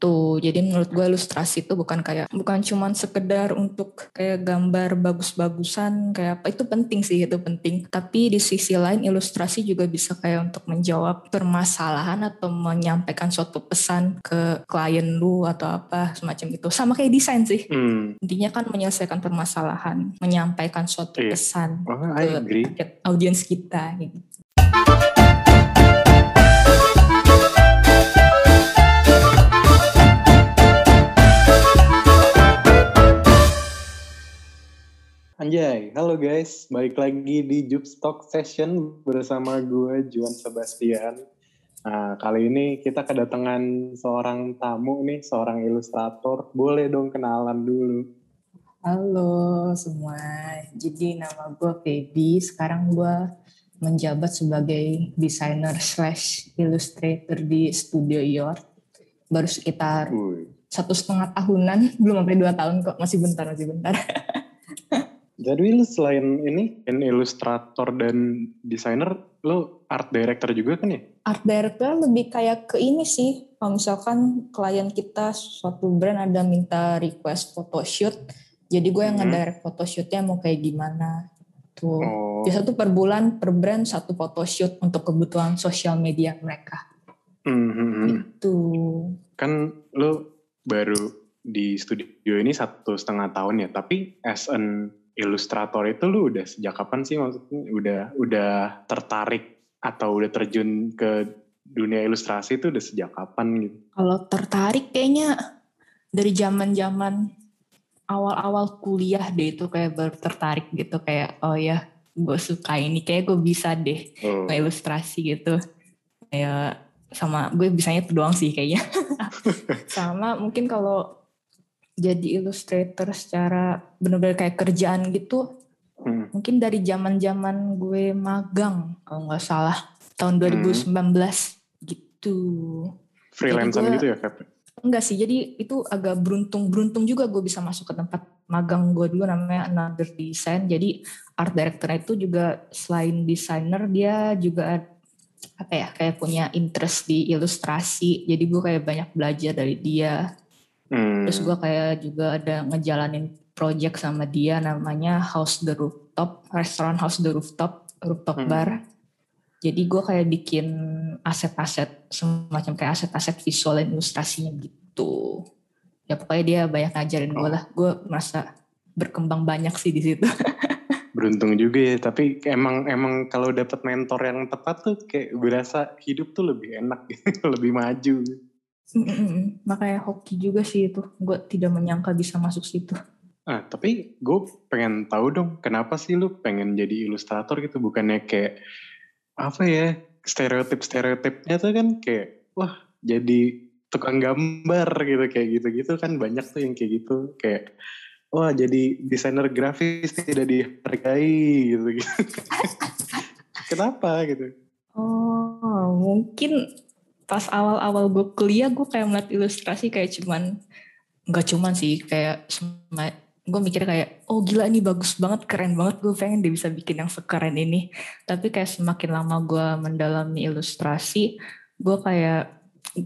gitu jadi menurut gue ilustrasi itu bukan kayak bukan cuman sekedar untuk kayak gambar bagus-bagusan kayak apa itu penting sih itu penting tapi di sisi lain ilustrasi juga bisa kayak untuk menjawab permasalahan atau menyampaikan suatu pesan ke klien lu atau apa semacam itu sama kayak desain sih Hmm. intinya kan menyelesaikan permasalahan menyampaikan suatu Iya. pesan Oh, ke audiens kita gitu. Anjay, halo guys, balik lagi di Jupstock Session bersama gue Juan Sebastian. Nah, kali ini kita kedatangan seorang tamu nih, seorang ilustrator. Boleh dong kenalan dulu. Halo semua, jadi nama gue Feby. Sekarang gue menjabat sebagai desainer slash illustrator di Studio York. Baru sekitar Wih. satu setengah tahunan, belum sampai dua tahun kok, masih bentar, masih bentar. Jadi lu selain ini, kan ilustrator dan desainer, lu art director juga kan ya? Art director lebih kayak ke ini sih, kalau misalkan klien kita suatu brand ada minta request photoshoot, jadi gue yang Hmm. ngedirect photoshootnya mau kayak gimana. Tuh. Oh, Biasa tuh per bulan, per brand satu photoshoot untuk kebutuhan sosial media mereka. hmm. Itu. kan lu baru di studio ini satu setengah tahun ya, tapi as an ilustrator itu lu udah sejak kapan sih maksudnya udah udah tertarik atau udah terjun ke dunia ilustrasi itu udah sejak kapan gitu? Kalau tertarik kayaknya dari zaman-zaman awal-awal kuliah deh itu kayak baru tertarik gitu kayak oh ya gue suka ini kayak gue bisa deh Oh, ilustrasi gitu. Kayak sama gue bisanya itu doang sih kayaknya. sama mungkin kalau jadi illustrator secara bener-bener kayak kerjaan gitu hmm. mungkin dari zaman-zaman gue magang kalau nggak salah tahun 2019 gitu. freelancer gitu ya Kak? Enggak sih, jadi itu agak beruntung-beruntung juga gue bisa masuk ke tempat magang gue dulu namanya Another Design. Jadi art director itu juga selain desainer dia juga apa ya kayak punya interest di ilustrasi. Jadi gue kayak banyak belajar dari dia. Hmm. Terus gue kayak juga ada ngejalanin project sama dia namanya House the Rooftop, restoran House the Rooftop, rooftop Hmm. bar. Jadi gue kayak bikin aset-aset semacam kayak aset-aset visual dan ilustrasinya gitu. Ya pokoknya dia banyak ngajarin gue Oh. lah. Gue merasa berkembang banyak sih di situ. Beruntung juga ya, tapi emang emang kalau dapat mentor yang tepat tuh kayak berasa hidup tuh lebih enak gitu, lebih maju. Mm-mm. Makanya hoki juga sih itu. Gue tidak menyangka bisa masuk situ. Ah, tapi gue pengen tahu dong, kenapa sih lu pengen jadi ilustrator gitu? Bukannya kayak apa ya stereotip-stereotipnya tuh kan kayak wah jadi tukang gambar gitu kayak gitu-gitu kan banyak tuh yang kayak gitu kayak wah jadi desainer grafis tidak dihargai gitu gitu. kenapa gitu? Oh, mungkin pas awal-awal gue kuliah gue kayak melihat ilustrasi kayak cuman nggak cuman sih kayak gue mikir kayak oh gila ini bagus banget keren banget gue pengen dia bisa bikin yang sekeren ini tapi kayak semakin lama gue mendalami ilustrasi gue kayak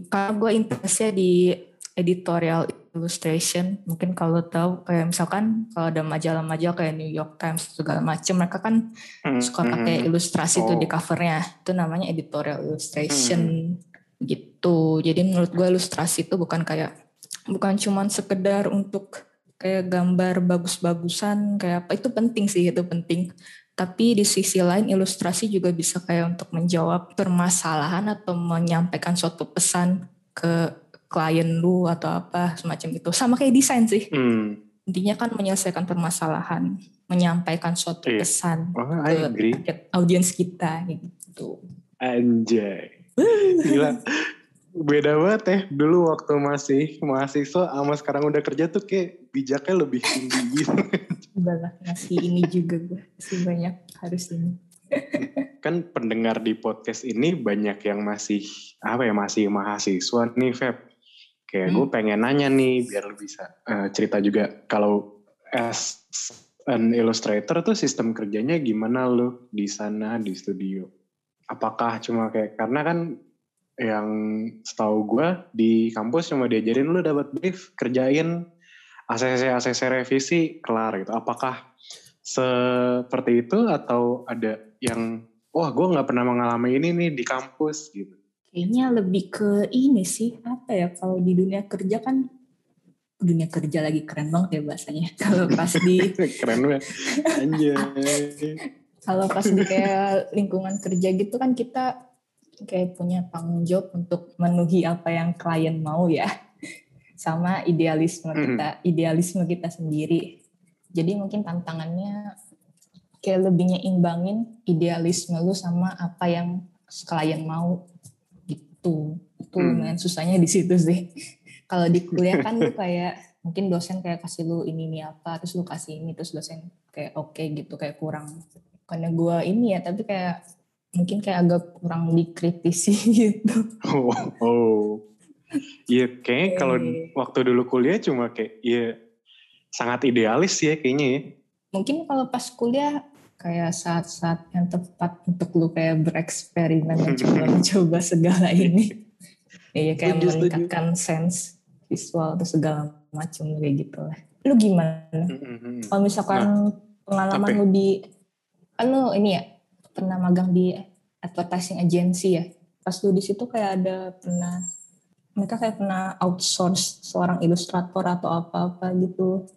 karena gue interestnya di editorial illustration mungkin kalau tahu kayak misalkan kalau ada majalah-majalah kayak New York Times segala macam mereka kan Hmm, suka hmm, pakai hmm. ilustrasi tuh di Oh. covernya itu namanya editorial illustration gitu jadi menurut gue ilustrasi itu bukan kayak bukan cuman sekedar untuk kayak gambar bagus-bagusan kayak apa itu penting sih itu penting tapi di sisi lain ilustrasi juga bisa kayak untuk menjawab permasalahan atau menyampaikan suatu pesan ke klien lu atau apa semacam itu sama kayak desain sih Hmm. intinya kan menyelesaikan permasalahan menyampaikan suatu Iya. pesan Oh, ke audiens kita gitu. Anjay. Gila. Beda banget ya. Dulu waktu masih mahasiswa sama sekarang udah kerja tuh kayak bijaknya lebih tinggi gitu. Masih ini juga gue masih banyak harus ini. kan pendengar di podcast ini banyak yang masih apa ya masih mahasiswa nih Feb. Kayak gue pengen nanya nih biar lu bisa eh, cerita juga kalau as an illustrator tuh sistem kerjanya gimana lu di sana di studio? Apakah cuma kayak karena kan yang setahu gue di kampus cuma diajarin lu dapat brief kerjain ACC ACC revisi kelar gitu. Apakah seperti itu atau ada yang wah gue nggak pernah mengalami ini nih di kampus gitu? Kayaknya lebih ke ini sih apa ya kalau di dunia kerja kan dunia kerja lagi keren banget ya bahasanya. Kalau pas di keren banget. Anjay kalau pas di kayak lingkungan kerja gitu kan kita kayak punya tanggung jawab untuk memenuhi apa yang klien mau ya. Sama idealisme mm kita idealisme kita sendiri. Jadi mungkin tantangannya kayak lebihnya imbangin idealisme lu sama apa yang klien mau gitu. Itu mm. lumayan susahnya di situ sih. Kalau di kuliah kan lu kayak mungkin dosen kayak kasih lu ini nih apa terus lu kasih ini terus dosen kayak oke okay gitu kayak kurang karena gue ini ya tapi kayak mungkin kayak agak kurang dikritisi gitu. Oh, oh. Iya, kayaknya kalau waktu dulu kuliah cuma kayak iya sangat idealis ya kayaknya ya. Mungkin kalau pas kuliah kayak saat-saat yang tepat untuk lu kayak bereksperimen mencoba-mencoba segala ini. Iya kayak just, meningkatkan sense visual atau segala macam kayak gitu lah. Lu gimana? Mm-hmm. Kalau misalkan nah, pengalaman lu di, kan lu ini ya pernah magang di advertising agency ya. Pas lu di situ kayak ada pernah mereka kayak pernah outsource seorang ilustrator atau apa-apa gitu.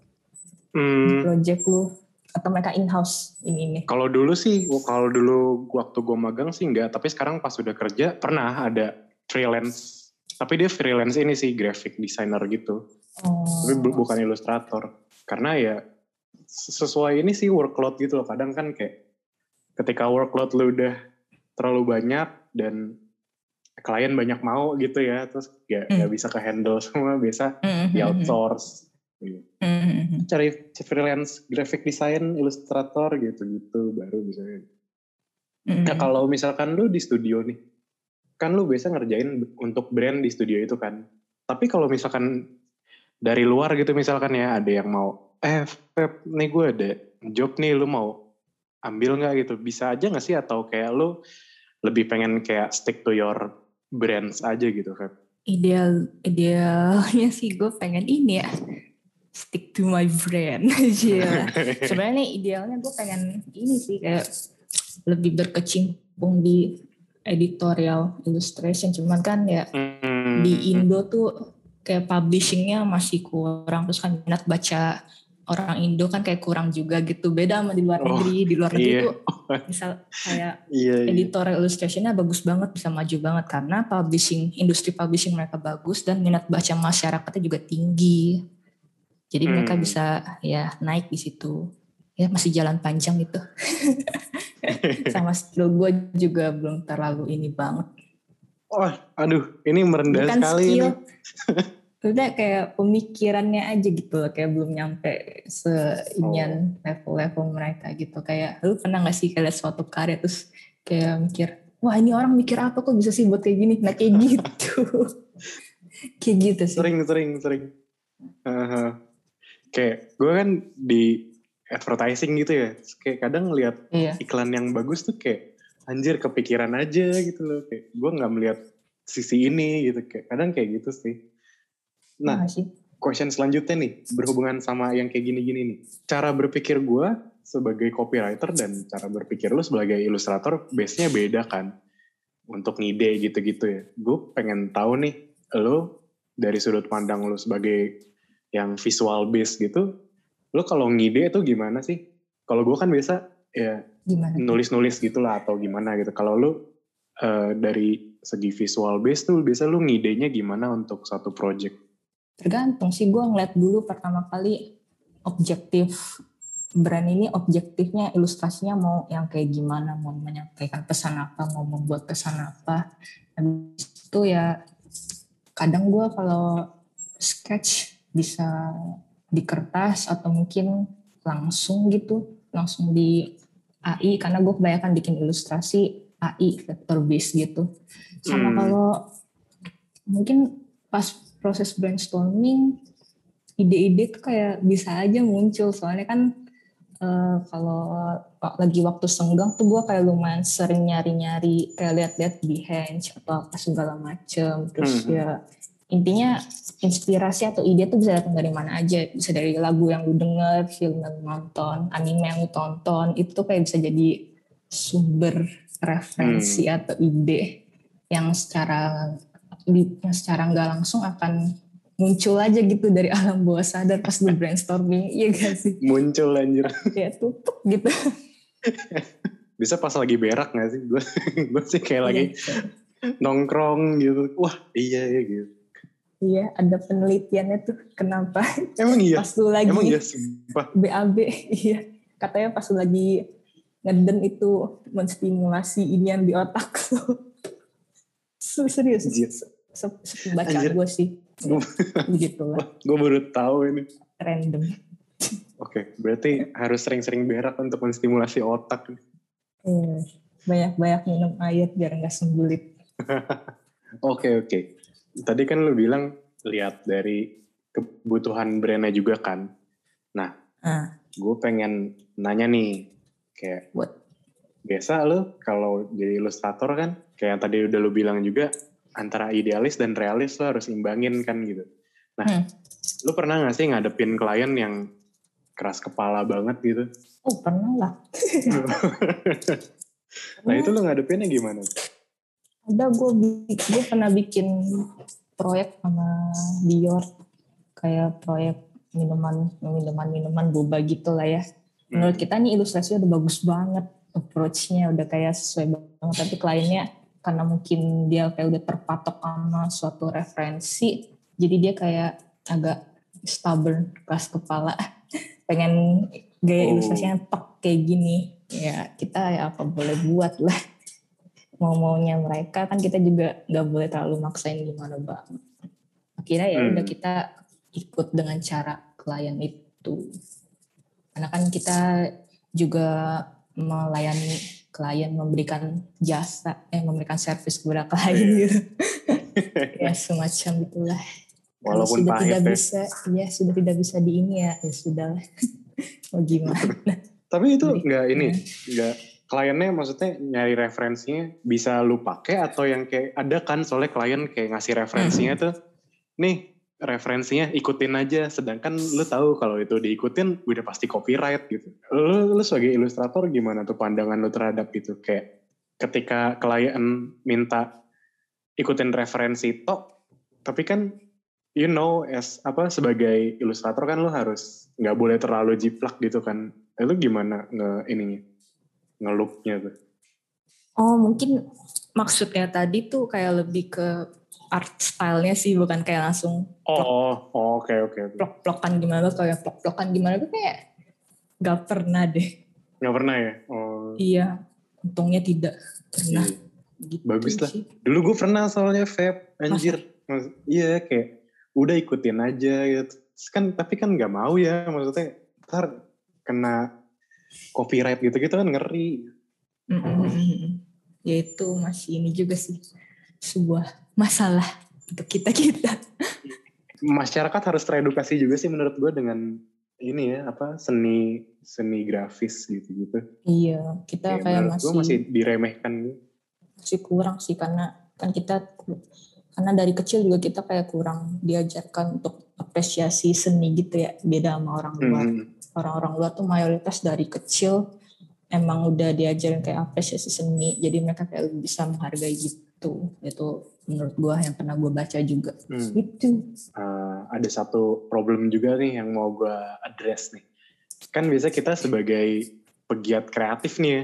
Hmm. Project lu atau mereka in-house ini ini. Kalau dulu sih, kalau dulu waktu gue magang sih enggak, tapi sekarang pas sudah kerja pernah ada freelance. Tapi dia freelance ini sih graphic designer gitu. Oh. Tapi bukan ilustrator. Karena ya sesuai ini sih workload gitu loh. Kadang kan kayak ketika workload lu udah terlalu banyak dan klien banyak mau gitu ya terus gak, mm. gak bisa ke handle semua biasa mm-hmm. di outsource gitu. mm-hmm. cari freelance graphic design ilustrator gitu gitu baru bisa mm-hmm. nah kalau misalkan lu di studio nih kan lu biasa ngerjain untuk brand di studio itu kan tapi kalau misalkan dari luar gitu misalkan ya ada yang mau eh Pep nih gue ada job nih lu mau ambil nggak gitu? Bisa aja nggak sih? Atau kayak lu lebih pengen kayak stick to your brands aja gitu Feb? Ideal idealnya sih gue pengen ini ya stick to my brand aja. Sebenarnya idealnya gue pengen ini sih kayak lebih berkecimpung di editorial illustration. Cuman kan ya hmm. di Indo tuh kayak publishingnya masih kurang. Terus kan minat baca orang Indo kan kayak kurang juga gitu. Beda sama di luar oh, negeri. Di luar negeri iya. tuh misal kayak iya, iya. editorial illustrationnya bagus banget bisa maju banget. Karena publishing industri publishing mereka bagus dan minat baca masyarakatnya juga tinggi. Jadi hmm. mereka bisa ya naik di situ. Ya masih jalan panjang gitu. Sama skill gue juga belum terlalu ini banget. Oh aduh ini merendah Bukan sekali skill, ini udah kayak pemikirannya aja gitu loh kayak belum nyampe seinian oh. level-level mereka gitu. Kayak lu pernah gak sih kayak suatu karya terus kayak mikir wah ini orang mikir apa kok bisa sih buat kayak gini nah kayak gitu. Kayak gitu sih. Sering sering sering. Uh, kayak gue kan di advertising gitu ya kayak kadang ngeliat iya. iklan yang bagus tuh kayak anjir kepikiran aja gitu loh. Kayak gue nggak melihat sisi ini gitu kayak kadang kayak gitu sih Nah, ya, question selanjutnya nih berhubungan sama yang kayak gini-gini nih. Cara berpikir gue sebagai copywriter dan cara berpikir lu sebagai ilustrator base-nya beda kan untuk ngide gitu-gitu ya. Gue pengen tahu nih lu dari sudut pandang lu sebagai yang visual base gitu, lu kalau ngide itu gimana sih? Kalau gue kan biasa ya nulis-nulis gitulah atau gimana gitu. Kalau lu uh, dari segi visual base tuh biasa lu ngidenya gimana untuk satu project? Tergantung sih gue ngeliat dulu pertama kali objektif brand ini objektifnya ilustrasinya mau yang kayak gimana mau menyampaikan pesan apa mau membuat pesan apa habis itu ya kadang gue kalau sketch bisa di kertas atau mungkin langsung gitu langsung di AI karena gue kebanyakan bikin ilustrasi AI vector base gitu sama hmm. kalau mungkin pas proses brainstorming ide-ide tuh kayak bisa aja muncul soalnya kan Uh, kalau lagi waktu senggang tuh gue kayak lumayan sering nyari-nyari kayak lihat-lihat Behance atau apa segala macem terus hmm. ya intinya inspirasi atau ide tuh bisa datang dari mana aja bisa dari lagu yang lu denger film yang lu nonton anime yang lu tonton itu tuh kayak bisa jadi sumber referensi hmm. atau ide yang secara yang secara nggak langsung akan muncul aja gitu dari alam bawah sadar pas lu brainstorming. Iya gak sih? Muncul anjir. Ya tutup gitu. Bisa pas lagi berak gak sih? Gue gue sih kayak lagi iya. nongkrong gitu. Wah iya iya gitu. Iya ada penelitiannya tuh kenapa emang iya? pas lu lagi emang iya sumpah. BAB iya. Katanya pas lu lagi ngeden itu menstimulasi ini yang di otak lo serius seperti baca gue sih. Begitu lah gue baru tahu ini. Random. Oke okay, berarti harus sering-sering berak untuk menstimulasi otak. Hmm, banyak-banyak minum air biar nggak sembulit oke oke. Okay. tadi kan lu bilang lihat dari kebutuhan brandnya juga kan. Nah ah. gue pengen nanya nih kayak What? biasa lo kalau jadi ilustrator kan kayak yang tadi udah lu bilang juga antara idealis dan realis lo harus imbangin kan gitu. Nah, hmm. lo pernah gak sih ngadepin klien yang keras kepala banget gitu? Oh pernah lah. nah itu lo ngadepinnya gimana? Ada gue gue pernah bikin proyek sama Dior kayak proyek minuman minuman minuman boba gitu lah ya. Menurut hmm. kita nih ilustrasinya udah bagus banget, approach-nya udah kayak sesuai banget, tapi kliennya karena mungkin dia kayak udah terpatok sama suatu referensi jadi dia kayak agak stubborn keras kepala. Pengen gaya oh. ilustrasinya tok kayak gini. Ya kita ya apa boleh buat lah. Mau maunya mereka kan kita juga nggak boleh terlalu maksain gimana banget akhirnya ya hmm. udah kita ikut dengan cara klien itu. Karena kan kita juga melayani klien memberikan jasa eh memberikan servis kepada klien iya. gitu ya semacam itulah walaupun sudah tidak ya. bisa ya sudah tidak bisa di ini ya ya sudah mau gimana tapi itu enggak ini enggak kliennya maksudnya nyari referensinya bisa lu pakai atau yang kayak ada kan soalnya klien kayak ngasih referensinya hmm. tuh nih referensinya ikutin aja. Sedangkan lu tahu kalau itu diikutin udah pasti copyright gitu. Lu, lu sebagai ilustrator gimana tuh pandangan lu terhadap itu? Kayak ketika klien minta ikutin referensi tok tapi kan you know as apa sebagai ilustrator kan lu harus nggak boleh terlalu jiplak gitu kan. Lu gimana nge ininya ngelupnya tuh? Oh mungkin maksudnya tadi tuh kayak lebih ke art stylenya sih bukan kayak langsung oh oh oke oke plok-plokan gimana tuh kayak plok-plokan gimana tuh kayak gak pernah deh. Gak pernah ya? Oh. Iya untungnya tidak pernah. Iya. gitu bagus lah. sih. dulu gue pernah soalnya vape anjir. Mas, iya kayak udah ikutin aja gitu kan tapi kan nggak mau ya maksudnya ntar kena copyright gitu gitu kan ngeri. Mm -hmm. ya itu masih ini juga sih sebuah masalah untuk kita kita. Masyarakat harus teredukasi juga sih menurut gue dengan ini ya apa seni seni grafis gitu gitu. Iya kita ya, kayak masih gue masih diremehkan. Masih kurang sih karena kan kita karena dari kecil juga kita kayak kurang diajarkan untuk apresiasi seni gitu ya beda sama orang luar. Hmm. Orang-orang luar tuh mayoritas dari kecil emang udah diajarin kayak apresiasi seni jadi mereka kayak bisa menghargai gitu itu menurut gue yang pernah gue baca juga. Hmm. itu uh, ada satu problem juga nih yang mau gue address nih. Kan biasa kita sebagai pegiat kreatif nih ya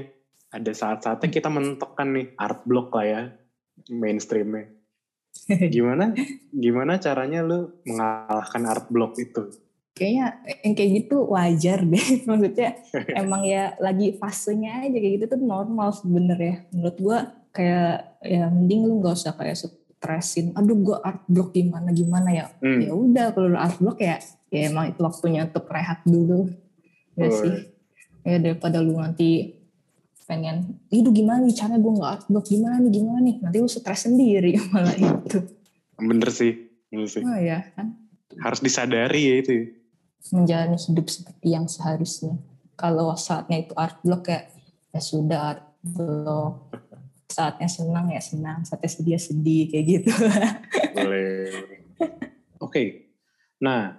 ada saat-saatnya kita menentukan nih art block lah ya mainstreamnya. Gimana gimana caranya lu mengalahkan art block itu? Kayaknya yang kayak gitu wajar deh. Maksudnya emang ya lagi fasenya aja kayak gitu tuh normal sebenernya menurut gue kayak ya mending lu nggak usah kayak stresin aduh gue art block gimana gimana ya? Hmm. ya udah kalau art block ya ya emang itu waktunya untuk rehat dulu. Ya oh, sih ya daripada lu nanti pengen itu gimana nih cara gue nggak art block gimana nih gimana nih? Nanti lu stres sendiri malah itu bener sih bener sih. Oh ya kan? Harus disadari ya itu. Menjalani hidup seperti yang seharusnya. Kalau saatnya itu art block kayak ya sudah art block saatnya senang ya senang. Saatnya sedih ya sedih kayak gitu. Boleh. Oke. Nah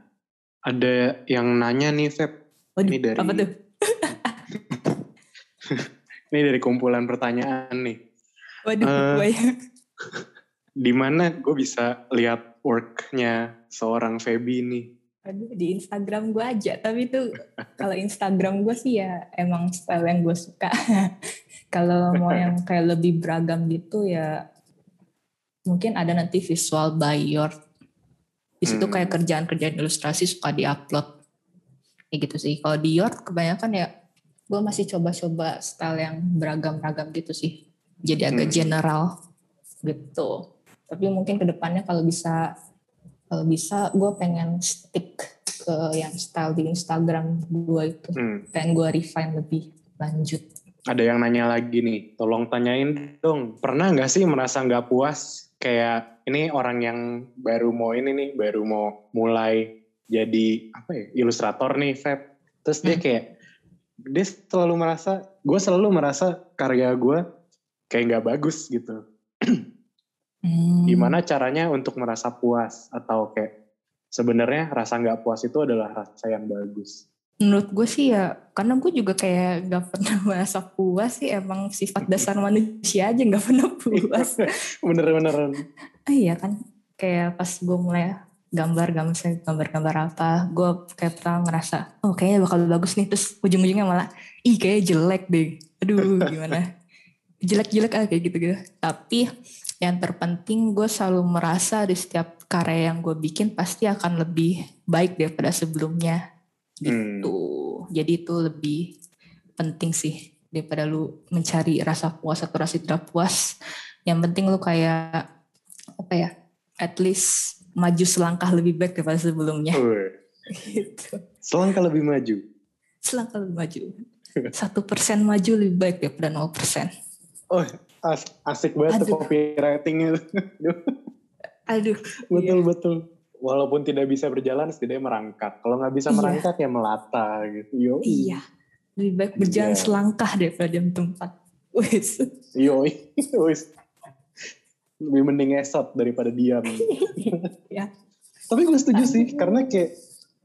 ada yang nanya nih Feb. Waduh, ini dari apa tuh? Ini dari kumpulan pertanyaan nih. Waduh Eh, banyak di mana gue bisa lihat worknya seorang Feby nih Aduh, di Instagram gue aja. Tapi itu kalau Instagram gue sih ya emang style yang gue suka. kalau mau yang kayak lebih beragam gitu ya mungkin ada nanti visual by your. Di situ Hmm. kayak kerjaan-kerjaan ilustrasi suka diupload. Kayak gitu sih. Kalau di your kebanyakan ya gue masih coba-coba style yang beragam-ragam gitu sih. Jadi agak Hmm. general gitu. Tapi mungkin ke depannya kalau bisa kalau bisa gue pengen stick ke yang style di Instagram gue itu Hmm. pengen gue refine lebih lanjut ada yang nanya lagi nih, tolong tanyain dong, pernah nggak sih merasa nggak puas? Kayak ini orang yang baru mau ini nih, baru mau mulai jadi apa ya, ilustrator nih, Feb. Terus dia Hmm. kayak, dia selalu merasa, gue selalu merasa karya gue kayak nggak bagus gitu. Hmm. Gimana caranya untuk merasa puas atau kayak sebenarnya rasa nggak puas itu adalah rasa yang bagus. menurut gue sih ya karena gue juga kayak gak pernah merasa puas sih emang sifat dasar manusia aja gak pernah puas Bener-bener. ah, iya kan kayak pas gue mulai gambar gambar saya gambar-gambar apa gue kayak pertama ngerasa oh kayaknya bakal bagus nih terus ujung-ujungnya malah ih kayaknya jelek deh aduh gimana jelek-jelek ah kayak gitu gitu tapi yang terpenting gue selalu merasa di setiap karya yang gue bikin pasti akan lebih baik daripada sebelumnya. Gitu. Jadi itu lebih penting sih daripada lu mencari rasa puas atau rasa tidak puas. Yang penting lu kayak apa ya at least maju selangkah lebih baik daripada sebelumnya. Gitu. Selangkah lebih maju. selangkah lebih maju. Satu persen maju lebih baik daripada nol persen. Oh, as- asik banget tuh Aduh. copywritingnya. aduh betul betul. Walaupun tidak bisa berjalan, setidaknya merangkak. Kalau nggak bisa Iya. merangkak ya melata gitu. Yo, iya lebih baik berjalan Iya. selangkah daripada diam tempat wes yo, wis. Lebih mending esot daripada diam. Ya. Tapi gue setuju sih, karena kayak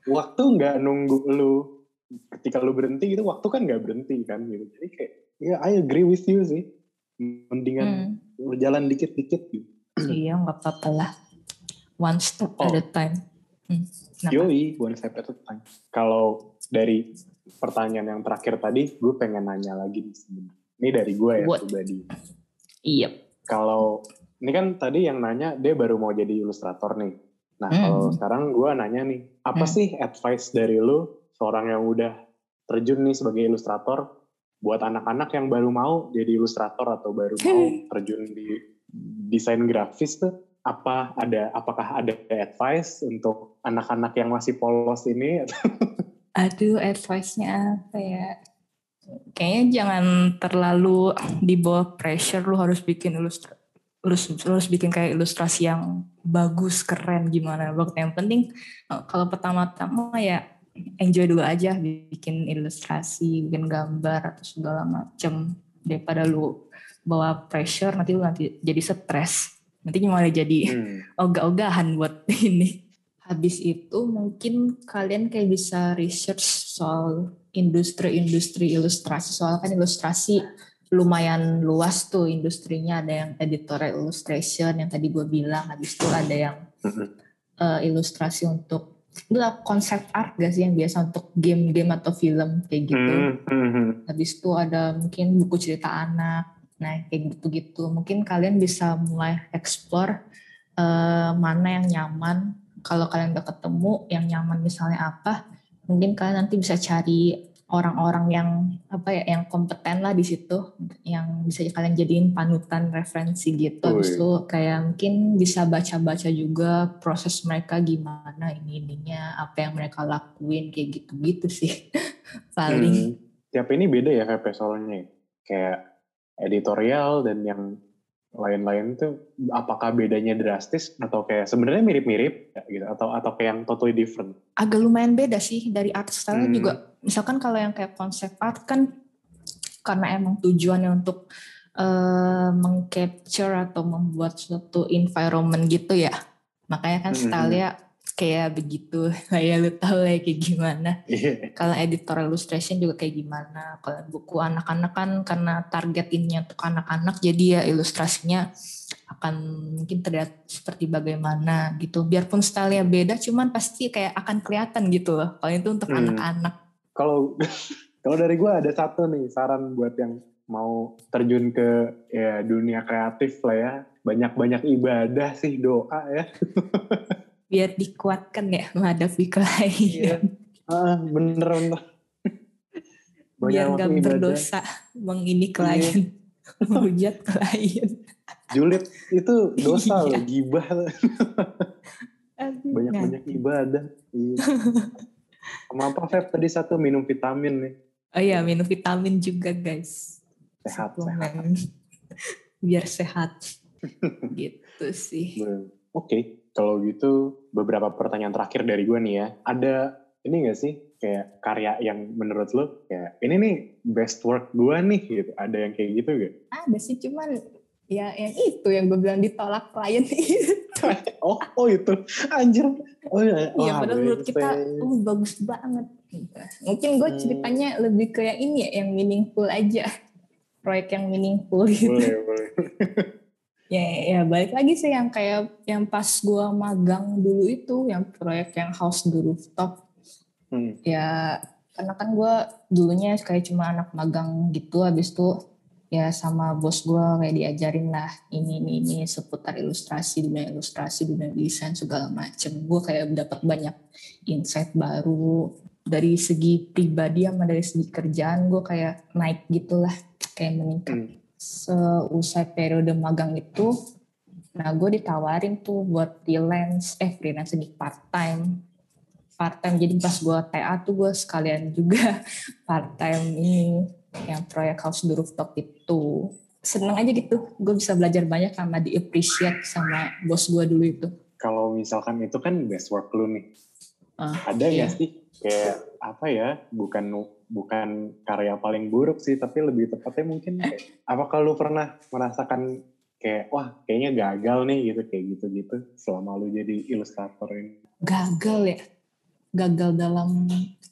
waktu nggak nunggu lu. Ketika lu berhenti gitu, waktu kan nggak berhenti kan gitu. Jadi kayak, ya I agree with you sih. Mendingan Hmm. berjalan dikit-dikit gitu. iya nggak apa-apa lah one step Oh. at a time hmm. Kenapa? Yoi, one step at a time. Kalau dari pertanyaan yang terakhir tadi, gue pengen nanya lagi. Ini dari gue ya What? pribadi. iya Kalau ini kan tadi yang nanya dia baru mau jadi ilustrator nih. Nah Hmm. kalau sekarang gue nanya nih, apa Hmm. sih advice dari lu seorang yang udah terjun nih sebagai ilustrator buat anak-anak yang baru mau jadi ilustrator atau baru mau terjun di desain grafis tuh? Apa ada apakah ada advice untuk anak-anak yang masih polos ini? Aduh, advice-nya apa ya? Kayaknya jangan terlalu di bawah pressure lu harus bikin ilustrasi lu, lu harus bikin kayak ilustrasi yang bagus, keren gimana. Yang penting eh, kalau pertama-tama ya enjoy dulu aja bikin ilustrasi, bikin gambar atau segala macem daripada lu bawa pressure nanti lu nanti jadi stres. Nanti malah jadi Hmm. ogah-ogahan buat ini. Habis itu mungkin kalian kayak bisa research soal industri-industri ilustrasi. Soal kan ilustrasi lumayan luas tuh industrinya. Ada yang editorial illustration yang tadi gue bilang. Habis itu ada yang eh, ilustrasi untuk itu lah konsep art gak sih yang biasa untuk game-game atau film kayak gitu. Hmm, hmm, hmm. Habis itu ada mungkin buku cerita anak. Nah, kayak gitu-gitu. Mungkin kalian bisa mulai explore eh, mana yang nyaman. Kalau kalian udah ketemu yang nyaman misalnya apa, mungkin kalian nanti bisa cari orang-orang yang apa ya, yang kompeten lah di situ, yang bisa kalian jadiin panutan referensi gitu. Habis Wih. itu kayak mungkin bisa baca-baca juga proses mereka gimana ini ininya, apa yang mereka lakuin kayak gitu-gitu sih. Paling. Hmm. Tiap ini beda ya VP soalnya. Kayak editorial dan yang lain-lain tuh apakah bedanya drastis atau kayak sebenarnya mirip-mirip ya, gitu atau atau kayak yang totally different? Agak lumayan beda sih dari art style Hmm. juga. Misalkan kalau yang kayak konsep art kan karena emang tujuannya untuk eh, mengcapture atau membuat suatu environment gitu ya. Makanya kan Hmm. style-nya kayak begitu. Kayak lu tahu ya kayak gimana. Iya. kalau editorial illustration juga kayak gimana kalau buku anak-anak kan karena target ini untuk anak-anak jadi ya ilustrasinya akan mungkin terlihat seperti bagaimana gitu biarpun stylenya beda cuman pasti kayak akan kelihatan gitu loh kalau itu untuk Hmm. anak-anak Kalau kalau dari gue ada satu nih saran buat yang mau terjun ke ya dunia kreatif lah ya. Banyak-banyak ibadah sih doa ya. biar dikuatkan ya menghadapi Iya. klien Ah, bener bener. biar waktu gak ibadah. berdosa mengini klien menghujat klien Julid itu dosa Iya. loh, gibah. Aduh, Banyak-banyak ibadah. Iya. Sama apa Feb tadi satu minum vitamin nih. oh iya minum vitamin juga guys Sehat, suplemen biar sehat gitu sih. Oke, kalau gitu beberapa pertanyaan terakhir dari gue nih ya. Ada ini gak sih kayak karya yang menurut lo kayak ini nih best work gue nih gitu. Ada yang kayak gitu gak? ada sih cuman ya yang itu yang gue bilang ditolak klien itu oh, oh itu anjir. Oh iya. Iya, Wah, padahal menurut kita, oh bagus banget. Gitu. Mungkin gue Hmm. ceritanya lebih ke yang ini ya, yang meaningful aja. Proyek yang meaningful gitu. boleh boleh. Ya, ya balik lagi sih yang kayak yang pas gue magang dulu itu, yang proyek yang house the rooftop. Hmm. Ya, karena kan gue dulunya kayak cuma anak magang gitu, habis itu ya sama bos gue kayak diajarin lah ini ini ini seputar ilustrasi dunia ilustrasi dunia desain segala macem gue kayak dapat banyak insight baru dari segi pribadi sama dari segi kerjaan gue kayak naik gitulah kayak meningkat Hmm. Seusai periode magang itu nah gue ditawarin tuh buat freelance eh freelance di part time part time jadi pas gue TA tuh gue sekalian juga part time ini yang proyek house the rooftop itu seneng aja gitu gue bisa belajar banyak sama di appreciate sama bos gue dulu itu Kalau misalkan itu kan best work lu nih. Ah, Ada iya. nggak sih kayak apa ya? Bukan bukan karya paling buruk sih, tapi lebih tepatnya mungkin kayak, apakah lu pernah merasakan kayak wah kayaknya gagal nih gitu kayak gitu-gitu selama lu jadi ilustrator ini. gagal ya? Gagal dalam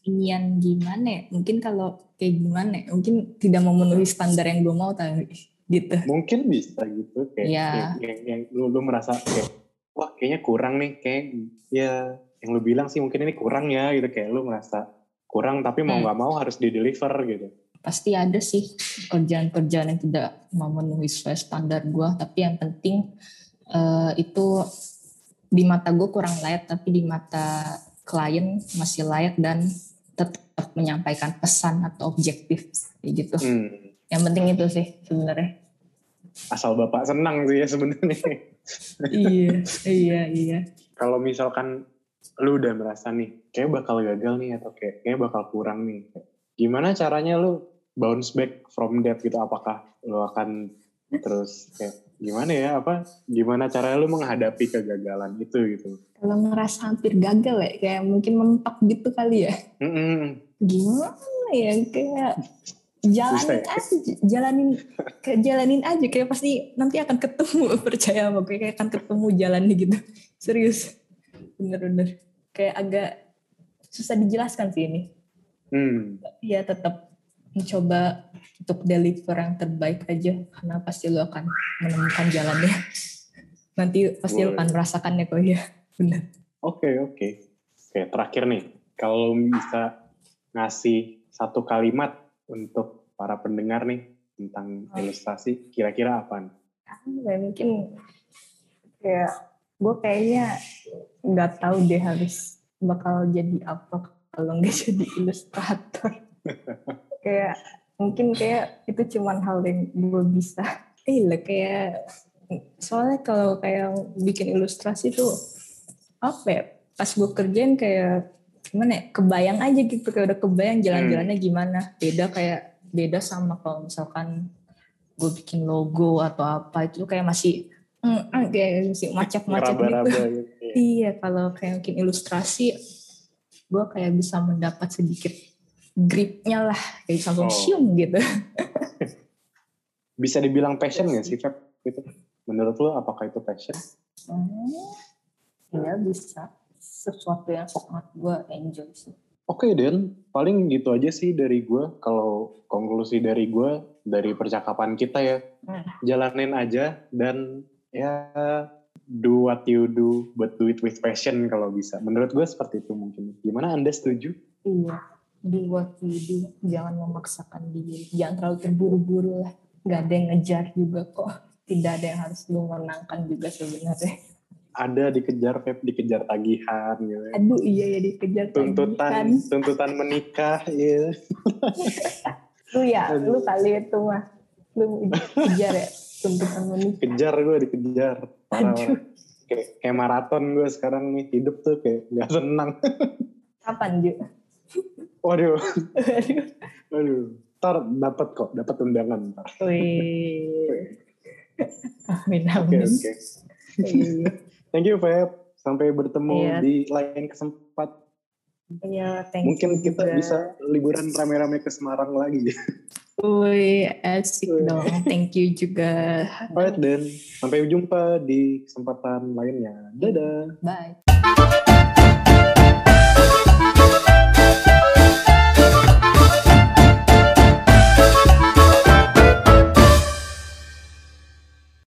inian gimana ya? Mungkin kalau kayak gimana ya? Mungkin tidak memenuhi standar yang gue mau tadi gitu. Mungkin bisa gitu kayak Iya. yang, yang, yang lu, lu merasa kayak wah kayaknya kurang nih kayak ya yang lu bilang sih mungkin ini kurang ya gitu. Kayak lu merasa kurang tapi mau Hmm. nggak mau harus di deliver gitu. pasti ada sih kerjaan-kerjaan yang tidak memenuhi sesuai standar gue tapi yang penting eh, itu di mata gue kurang layak tapi di mata klien masih layak dan tetap menyampaikan pesan atau objektif kayak gitu Hmm. yang penting itu sih sebenarnya Asal bapak senang sih ya sebenarnya. iya iya iya kalau misalkan lu udah merasa nih kayak bakal gagal nih atau kayak kayak bakal kurang nih. Gimana caranya lu bounce back from that gitu? Apakah lu akan terus kayak gimana ya apa gimana caranya lu menghadapi kegagalan itu gitu? Kalau ngerasa hampir gagal ya kayak mungkin mentok gitu kali ya. Mm-mm. gimana ya kayak jalanin ya? aja jalanin kayak jalanin aja kayak pasti nanti akan ketemu percaya sama gue kayak akan ketemu jalannya gitu. Serius bener-bener. Kayak agak susah dijelaskan sih ini. Hmm. ya tetap mencoba untuk deliver yang terbaik aja. Karena pasti lo akan menemukan jalannya. Nanti pasti lo akan merasakannya kok ya bener. Oke oke. Oke terakhir nih. Kalau bisa ngasih satu kalimat untuk para pendengar nih tentang Oh. ilustrasi kira-kira apa ya, mungkin kayak gue kayaknya nggak tahu deh harus bakal jadi apa kalau nggak jadi ilustrator. Kayak mungkin kayak itu cuman hal yang gue bisa. Eh lah kayak soalnya kalau kayak bikin ilustrasi tuh apa ya pas gue kerjain kayak gimana ya kebayang aja gitu kayak udah kebayang jalan-jalannya gimana. Beda kayak beda sama kalau misalkan gue bikin logo atau apa itu kayak masih kayak masih macet-macet gitu. Gitu. Iya. Iya, kalau kayak mungkin ilustrasi, gue kayak bisa mendapat sedikit gripnya lah, kayak bisa langsung Oh. gitu. Bisa dibilang passion gak sih, Feb? Gitu. Menurut lo apakah itu passion? Hmm, Iya bisa, sesuatu yang sangat gue enjoy sih. Oke Den, paling gitu aja sih dari gue. Kalau konklusi dari gue, dari percakapan kita ya, Hmm. jalanin aja dan ya do what you do, but do it with passion kalau bisa. Menurut gue seperti itu mungkin. Gimana Anda setuju? Iya, do what you do, jangan memaksakan diri, jangan terlalu terburu-buru lah. Gak ada yang ngejar juga kok. Tidak ada yang harus lu menangkan juga sebenarnya. Ada dikejar, Feb, dikejar tagihan gitu. ya. Aduh iya ya dikejar Tuntutan, tagihan. tuntutan menikah, ya. Lu ya, Aduh. lu kali itu mah. Lu kejar ya, tuntutan menikah. Kejar gue, dikejar. Parah. Kayak, kayak maraton gue sekarang nih, hidup tuh kayak gak senang. Kapan, Ju? Waduh, Aduh. waduh. Ntar dapat kok, dapat undangan ntar. Wih. Amin, Oke, amin. oke. Iya. Thank you, Feb. Sampai bertemu Iya. di lain kesempatan. Iya, thank Mungkin you kita juga. bisa liburan rame-rame ke Semarang lagi. Wih, asik Wih. dong. Thank you juga. Alright, dan sampai jumpa di kesempatan lainnya. Dadah. Bye.